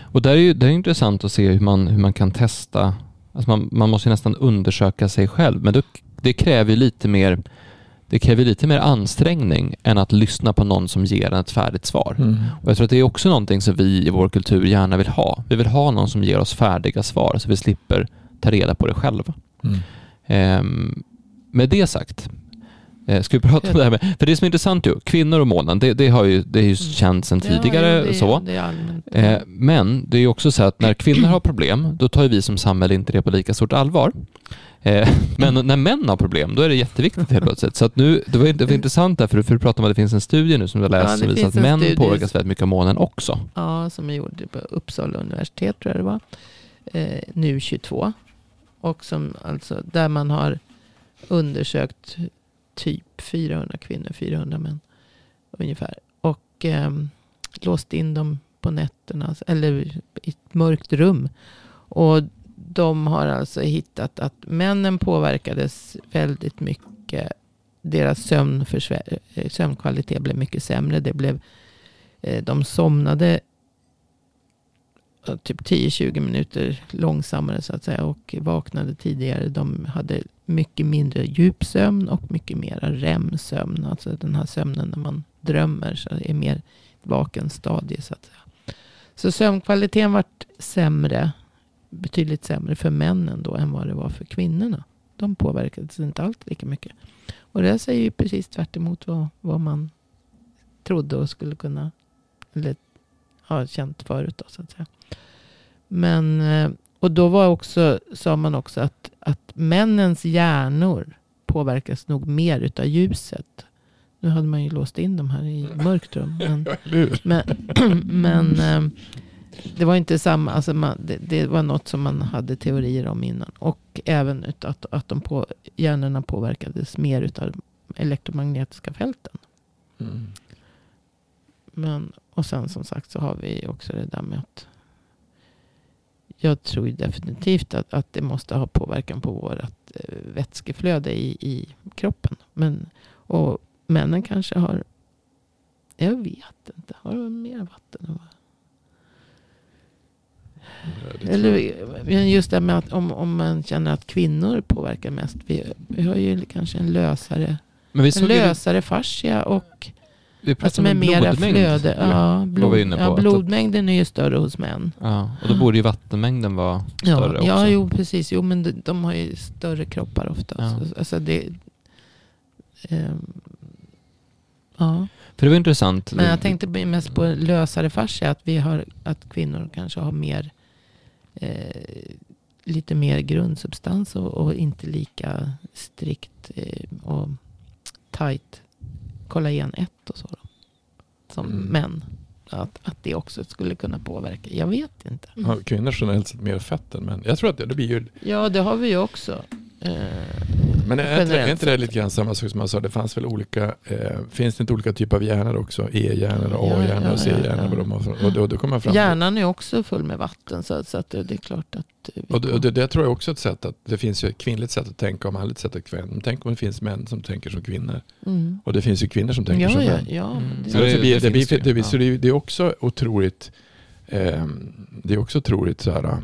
Och där är ju, det är intressant att se hur man, hur man kan testa. Alltså man, man måste ju nästan undersöka sig själv. Men det, det kräver ju lite mer det kräver lite mer ansträngning än att lyssna på någon som ger en ett färdigt svar. Mm. Och jag tror att det är också någonting som vi i vår kultur gärna vill ha. Vi vill ha någon som ger oss färdiga svar så vi slipper ta reda på det själva. Mm. Ehm, med det sagt, ska vi prata om det här med, för det som är intressant ju, kvinnor och månen, det, det, har ju, det är ju känt sedan tidigare. Ja, det, så. Det. Eh, men det är ju också så att när kvinnor har problem, då tar ju vi som samhälle inte det på lika stort allvar. Eh, men när män har problem, då är det jätteviktigt helt plötsligt. Så att nu, det var, det var intressant där, för, du pratade om att det finns en studie nu som du har läst Ja, som visar att män studie. påverkas väldigt mycket av månen också. Ja, som är gjord på Uppsala universitet tror jag det var. Eh, nu 22. Och som alltså, där man har undersökt typ 400 kvinnor, 400 män ungefär. Och eh, låste in dem på nätterna. Alltså, eller i ett mörkt rum. Och de har alltså hittat att männen påverkades väldigt mycket. Deras sömn eh, sömnkvalitet blev mycket sämre. Det blev, eh, de somnade Eh, typ 10-20 minuter långsammare så att säga. Och vaknade tidigare. De hade mycket mindre djupsömn och mycket mera REM-sömn. Alltså den här sömnen när man drömmer. Så det är mer vaken stadie så att säga. Så sömnkvaliteten vart sämre. Betydligt sämre för männen då än vad det var för kvinnorna. De påverkades inte alls lika mycket. Och det säger ju precis tvärt emot vad, vad man trodde och skulle kunna eller ha känt förut. Då, så att säga. Men, eh, och då var också, sa man också att, att männens hjärnor påverkas nog mer utav ljuset. Nu hade man ju låst in dem här i mörkt rum. Men, men, men eh, det var inte samma. Alltså man, det, det var något som man hade teorier om innan. Och även att, att de på, hjärnorna påverkades mer utav elektromagnetiska fälten. Mm. Men, och sen som sagt så har vi också det där med att jag tror definitivt att, att det måste ha påverkan på vårt eh, vätskeflöde i, i kroppen. Men, och männen kanske har, jag vet inte, har de mer vatten? än vad- Ja. Eller men just det med att om, om man känner att kvinnor påverkar mest. Vi, vi har ju kanske en lösare, Men vi en lösare fascia och vi alltså pratade med om mera flöde. Ja, var blod, vi ja, blodmängden är ju större hos män. Ja, och då borde ju vattenmängden vara Ja, större också. ja jo precis. Jo men de, de har ju större kroppar ofta. Ja. Så, alltså det, ehm, ja. För det var intressant. Men jag tänkte mest på lösare fascia. Att, vi har, att kvinnor kanske har mer eh, lite mer grundsubstans och, och inte lika strikt eh, och tight kollagen 1 och så. Då, som Mm. män. Att, att det också skulle kunna påverka. Jag vet inte. Har kvinnor generellt sett mer fett än män? Jag tror att det, det blir ju... Ja, det har vi ju också. Eh, Men är, inte- är inte det lite grann samma sak som jag sa? Det fanns väl olika... Eh, finns det inte olika typer av hjärnor också? E-hjärnor, och Ja, A-hjärnor ja, och C-hjärnor. ja. för- Och då, då kommer man fram hjärnan är också full med vatten. Så, så att det, det är klart att... Och det, det, det tror jag också är ett sätt att det finns ju ett kvinnligt sätt att tänka och manligt sätt att tänka. Tänk om det finns män som tänker som kvinnor. mm. Och det finns ju kvinnor som tänker ja, som ja, män. ja, Mm. Så Ja, det, ja. är- det är också otroligt eh, Det är också otroligt så här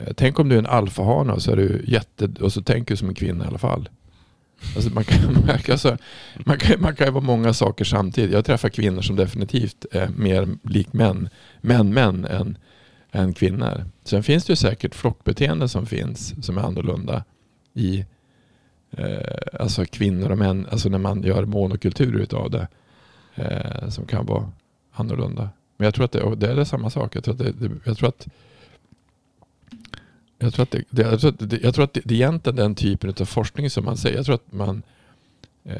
Eh, tänk om du är en alfahane och så är du jätte och så tänker du som en kvinna i alla fall. Alltså man, kan, man, kan, alltså, man, kan, man kan ju vara många saker samtidigt. Jag träffar kvinnor som definitivt är mer lik män, män, män än, än kvinnor. Sen finns det ju säkert flockbeteende som finns som är annorlunda i eh, alltså kvinnor och män, alltså när man gör monokulturer utav det eh, som kan vara annorlunda. Men jag tror att det, det är samma sak. Jag tror att det, det, jag tror att jag tror att, det, det, jag tror att, det, jag tror att det, det är egentligen den typen av forskning som man säger. Jag tror att man eh,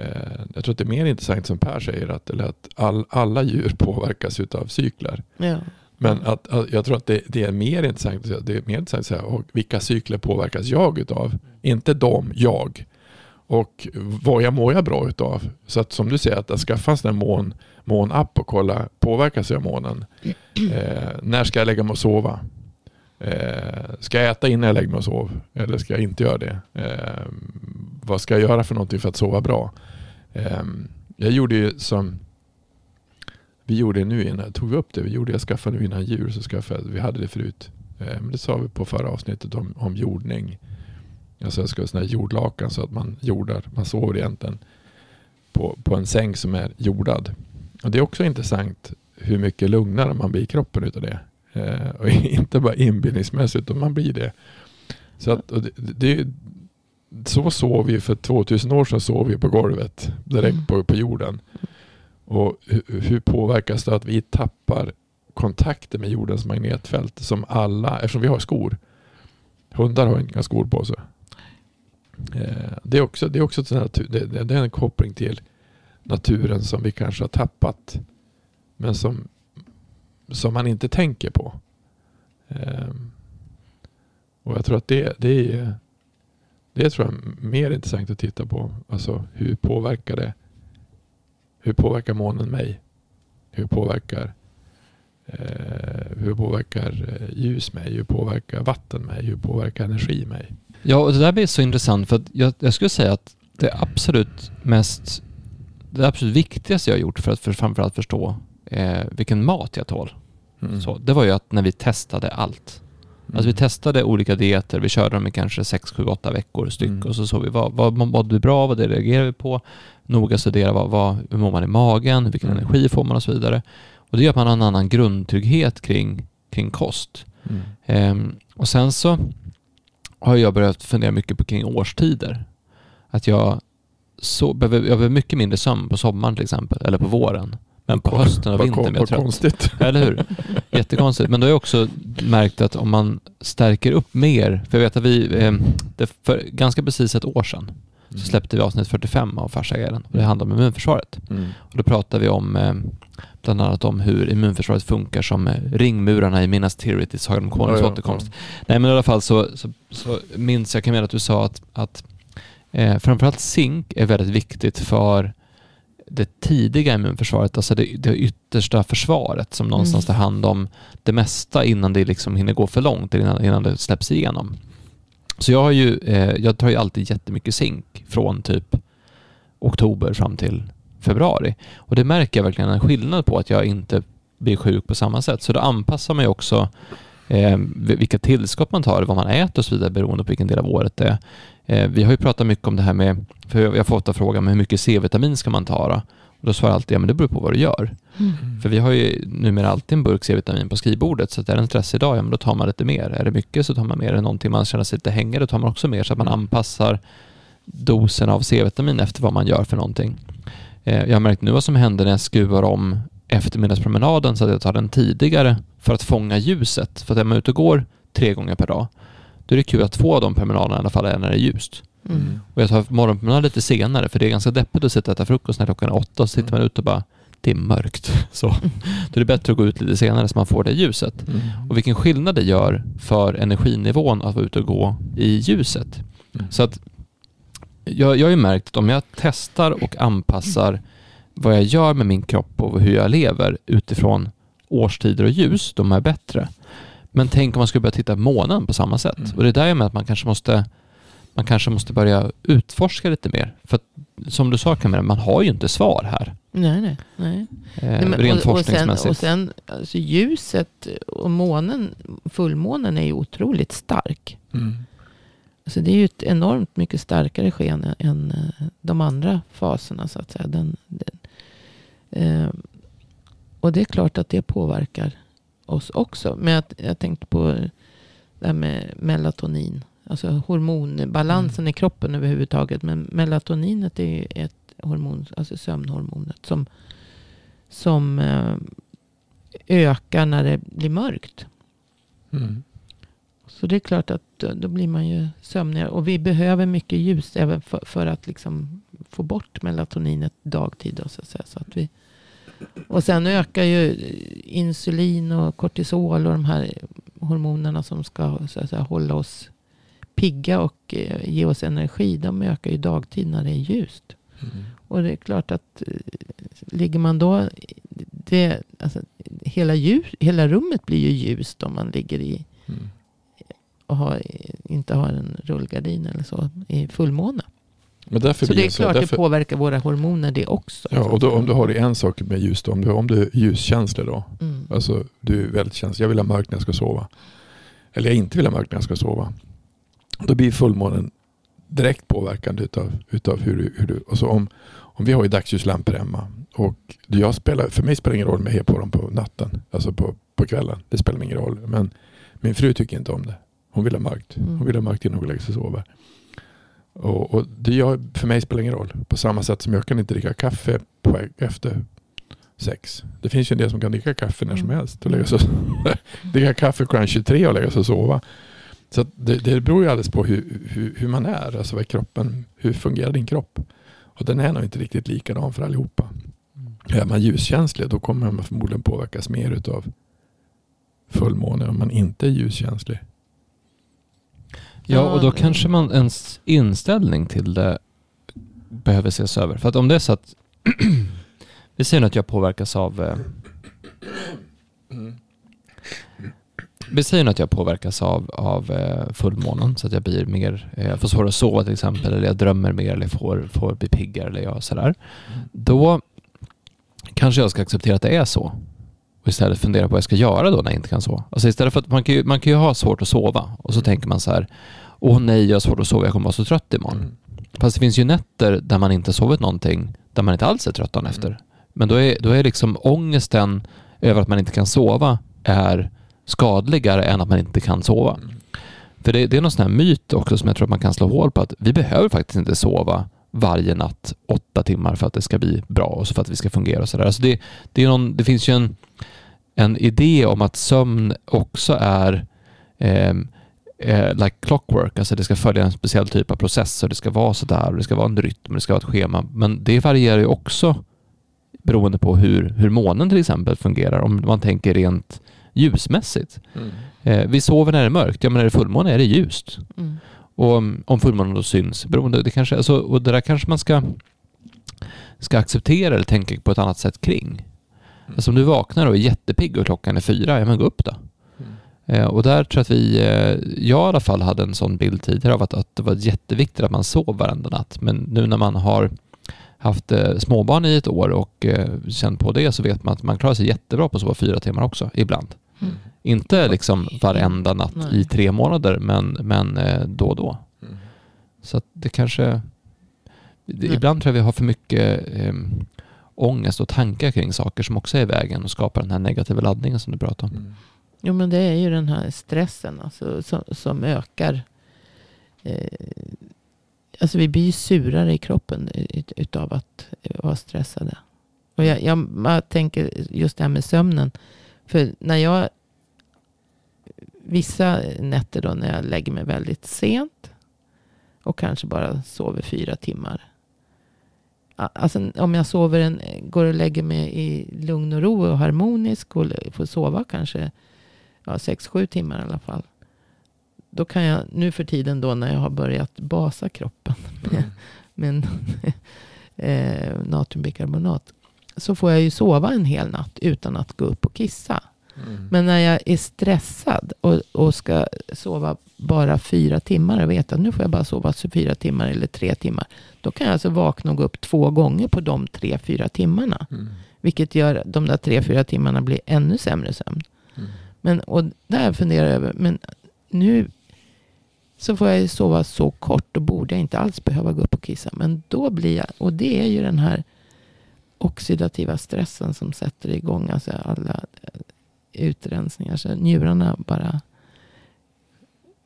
jag tror att det är mer intressant som Per säger att, eller att all, alla djur påverkas utav cykler. ja. Men att, att, jag tror att det, det är mer intressant att säga, det är mer intressant att säga och vilka cykler påverkas jag utav? Inte dem, jag. Och vad jag mår jag bra utav? Så att som du säger, att skaffa en sån mån, månapp och kolla, påverkas jag av månen? Eh, när ska jag lägga mig och sova? Eh, ska jag äta innan jag lägger mig och sov? Eller ska jag inte göra det? Eh, vad ska jag göra för någonting för att sova bra? Eh, jag gjorde ju som vi gjorde nu innan, tog vi upp det? Vi gjorde, jag skaffade nu innan jul, så skaffade vi hade det förut. Eh, men det sa vi på förra avsnittet om, om jordning. Alltså jag ska ha sådana här jordlakan så att man jordar, man sover egentligen på, på en säng som är jordad. Och det är också intressant hur mycket lugnare man blir i kroppen utav det. Eh, och inte bara inbildningsmässigt, utan man blir det. Så att, det, det, så sov vi för 2000 år sedan sov vi på golvet direkt Mm. på, på jorden. Och hur, hur påverkas det att vi tappar kontakten med jordens magnetfält som alla, eftersom vi har skor. Hundar har inga skor på sig. Eh, Det är också, det är också natur, det är en koppling till naturen som vi kanske har tappat. Men som, som man inte tänker på. Ehm, och jag tror att det, det är det tror jag är mer intressant att titta på. Alltså hur påverkar det hur påverkar månen mig? Hur påverkar Eh, hur påverkar eh, ljus mig? Hur påverkar vatten mig? Hur påverkar energi mig? Ja, och det där blir så intressant för att jag, jag skulle säga att det absolut mest, det absolut viktigaste jag har gjort för att för, framförallt förstå eh, vilken mat jag tål. Mm. Så, det var ju att när vi testade allt. Alltså vi testade olika dieter, vi körde dem i kanske 6, 7, 8 veckor styck Mm. och så såg vi vad, vad mådde vi bra, vad det reagerade vi på. Noga studera vad, vad, hur mår man i magen, vilken Mm. energi får man och så vidare. Och det gör att man har en annan grundtrygghet kring, kring kost. Mm. Ehm, och sen så har jag börjat fundera mycket på kring årstider. Att jag, så, behöver, jag behöver mycket mindre sömn på sommaren till exempel, eller på våren. Men på hösten och vintern blir jag trött. konstigt. Eller hur? Jättekonstigt. Men då har jag också märkt att om man stärker upp mer, för jag vet att vi, eh, det för ganska precis ett år sedan, så släppte vi avsnitt 45 av Farsägaren och det handlar om immunförsvaret. Mm. Och då pratar vi om eh, bland annat om hur immunförsvaret funkar som eh, ringmurarna i Minas Tirith i Sagan om Konungens Ja, ja, återkomst. Nej men i alla fall så, så, så minns jag Camilla att du sa att, att eh, framförallt zink är väldigt viktigt för det tidiga immunförsvaret, alltså det, det yttersta försvaret som någonstans tar Mm. hand om det mesta innan det liksom hinner gå för långt, innan, innan det släpps igenom. Så jag har ju, eh, jag tar ju alltid jättemycket zink från typ oktober fram till februari. Och det märker jag verkligen en skillnad på att jag inte blir sjuk på samma sätt. Så då anpassar man ju också eh, vilka tillskott man tar, vad man äter och så vidare beroende på vilken del av året det är. Eh, vi har ju pratat mycket om det här med, för jag får ofta frågan hur mycket C-vitamin ska man ta då? Och då svarar jag alltid, ja men det beror på vad du gör. Mm. För vi har ju numera alltid en burk C-vitamin på skrivbordet, så att är det en stressig dag, ja men då tar man lite mer. Är det mycket så tar man mer. Är det någonting man känner sig lite hängig, då tar man också mer, så att man anpassar dosen av C-vitamin efter vad man gör för någonting. Eh, jag har märkt nu vad som händer när jag skruvar om eftermiddagspromenaden så att jag tar den tidigare för att fånga ljuset. För att är man ute och går tre gånger per dag, då är det kul att två av de promenaderna i alla fall är när det är ljust. Mm. Och jag tar morgonpromenad lite senare för det är ganska deppigt att sitta och äta frukost när klockan är åtta och så sitter man ute och bara det är mörkt. Så. Då är det bättre att gå ut lite senare så man får det ljuset. Mm. Och vilken skillnad det gör för energinivån att vara ute och gå i ljuset. Mm. Så att jag, jag har ju märkt att om jag testar och anpassar vad jag gör med min kropp och hur jag lever utifrån årstider och ljus, mår jag bättre. Men tänk om man skulle börja titta på månen på samma sätt. Mm. Och det är där jag menar att man kanske måste man kanske måste börja utforska lite mer. För att, som du sa Camilla, man har ju inte svar här. Nej, nej, nej. Eh, Nej, men- rent och, och sen, forskningsmässigt. och sen alltså ljuset och månen, fullmånen är ju otroligt stark. Mm. Alltså det är ju ett enormt mycket starkare sken än eh, de andra faserna så att säga. Den, den, eh, och det är klart att det påverkar oss också. Men jag, jag tänkte på det här med melatonin. Alltså hormonbalansen i kroppen överhuvudtaget. Men melatoninet är ju ett hormon, alltså sömnhormonet. Som, som eh, ökar när det blir mörkt. Mm. Så det är klart att då, då blir man ju sömnigare. Och vi behöver mycket ljus även för, för att liksom få bort melatoninet dagtid. Då, så att säga, så att vi, och sen ökar ju insulin och kortisol och de här hormonerna som ska så att säga, hålla oss pigga och eh, ge oss energi. De ökar ju dagtid när det är ljust. Mm. Och det är klart att eh, ligger man då... Det, alltså, hela, ljus, hela rummet blir ju ljust om man ligger i Mm. och har, inte har en rullgardin eller så i fullmåne. Men därför Så det är klart därför, det påverkar våra hormoner det också. Ja, och då, om du har det en sak med ljus då, om du, om du är ljuskänslig då, Mm. alltså du är väldigt känslig, jag vill ha mörkt när jag ska sova. Eller jag inte vill ha mörkt när jag ska sova. Då blir fullmånen direkt påverkande utav, utav hur du, hur du alltså om, om vi har ju dagsljuslampor hemma och jag spelar, för mig spelar det ingen roll om jag har på dem på natten, alltså på, på kvällen. Det spelar ingen roll. Men min fru tycker inte om det. Hon vill ha mörkt. Hon Mm. vill ha mörkt innan hon lägger sig och sover. Och, och det gör, för mig spelar ingen roll. På samma sätt som jag kan inte dricka kaffe på, efter sex. Det finns ju en del som kan dricka kaffe när som Mm. helst. Och lägga sig, dricka kaffe klockan 23 och lägga sig och sova. Så det, det beror ju alldeles på hur, hur, hur man är. Alltså vad kroppen, hur fungerar din kropp? Och den är nog inte riktigt likadan för allihopa. Är man ljuskänslig då kommer man förmodligen påverkas mer utav fullmåne om man inte är ljuskänslig. Ja, och då kanske man ens inställning till det behöver ses över. För att om det är så att vi säger nu att jag påverkas av eh, vi säger nu att jag påverkas av, av eh, fullmånen så att jag blir mer, eh, jag får svårare att sova till exempel, eller jag drömmer mer, eller får, får bli piggare, eller jag sådär. Då kanske jag ska acceptera att det är så. Och istället fundera på vad jag ska göra då när jag inte kan sova. Alltså istället för att man kan ju, man kan ju ha svårt att sova och så tänker man så här, åh nej, jag har svårt att sova, jag kommer vara så trött imorgon. Mm. Fast det finns ju nätter där man inte sovit någonting, där man inte alls är trött dagen Mm. efter. Men då är, då är liksom ångesten över att man inte kan sova är skadligare än att man inte kan sova. Mm. För det, det är någon sån här myt också som jag tror att man kan slå hål på att vi behöver faktiskt inte sova varje natt åtta timmar för att det ska bli bra och så för att vi ska fungera och sådär. Alltså det, det, är någon, det finns ju en, en idé om att sömn också är ehm, eh, like clockwork, alltså det ska följa en speciell typ av process och det ska vara sådär och det ska vara en rytm och det ska vara ett schema. Men det varierar ju också beroende på hur, hur månen till exempel fungerar. Om man tänker rent ljusmässigt. Mm. Eh, vi sover när det är mörkt, ja men när det är fullmåne är det ljust. Mm. Och om- fullmånen då syns, beroende, det kanske, alltså, och det där kanske man ska, ska acceptera eller tänka på ett annat sätt kring. Alltså om du vaknar och är jättepigg och klockan är fyra, ja men gå upp då. Mm. Eh, och där tror jag att vi, eh, jag i alla fall hade en sån bild tidigare av att, att det var jätteviktigt att man sov varenda natt. Men nu när man har haft eh, småbarn i ett år och eh, känt på det så vet man att man klarar sig jättebra på att sova fyra timmar också, ibland. Mm. Inte liksom varenda natt Nej. i tre månader, men, men eh, då och då. Mm. Så att det kanske... Det, Nej. ibland tror jag vi har för mycket eh, ångest och tankar kring saker som också är i vägen och skapar den här negativa laddningen som du pratade om. Mm. Jo men det är ju den här stressen alltså, som, som ökar. Eh, alltså vi blir ju surare i kroppen ut- utav att vara stressade. Och jag, jag, jag tänker just det här med sömnen. För när jag vissa nätter då när jag lägger mig väldigt sent och kanske bara sover fyra timmar. Alltså om jag sover en, går och lägger mig i lugn och ro och harmonisk och får sova kanske ja, sex, sju timmar i alla fall. Då kan jag nu för tiden då när jag har börjat basa kroppen med, med en, eh, natriumbikarbonat. Så får jag ju sova en hel natt utan att gå upp och kissa. Mm. Men när jag är stressad och, och ska sova bara fyra timmar och vet att nu får jag bara sova fyra timmar eller tre timmar. Då kan jag alltså vakna och gå upp två gånger på de tre, fyra timmarna. Mm. Vilket gör de där tre, fyra timmarna blir ännu sämre sömn. Mm. Men, och där funderar jag över, men nu så får jag ju sova så kort. Då borde jag inte alls behöva gå upp och kissa. Men då blir jag, och det är ju den här oxidativa stressen som sätter igång alltså alla eh, utrensningar. Så njurarna bara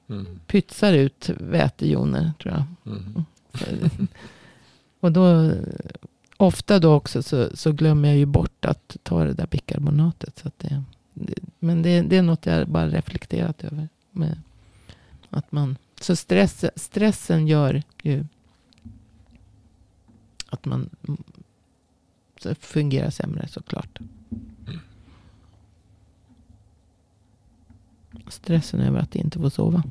Mm. pytsar ut vätejoner tror jag. Mm. Och då, ofta då också så, så glömmer jag ju bort att ta det där bikarbonatet. Så det, det, men det, det är något jag bara reflekterat över. Med att man, så stress, stressen gör ju att man mm, fungerar sämre såklart. Stressen över att inte få sova.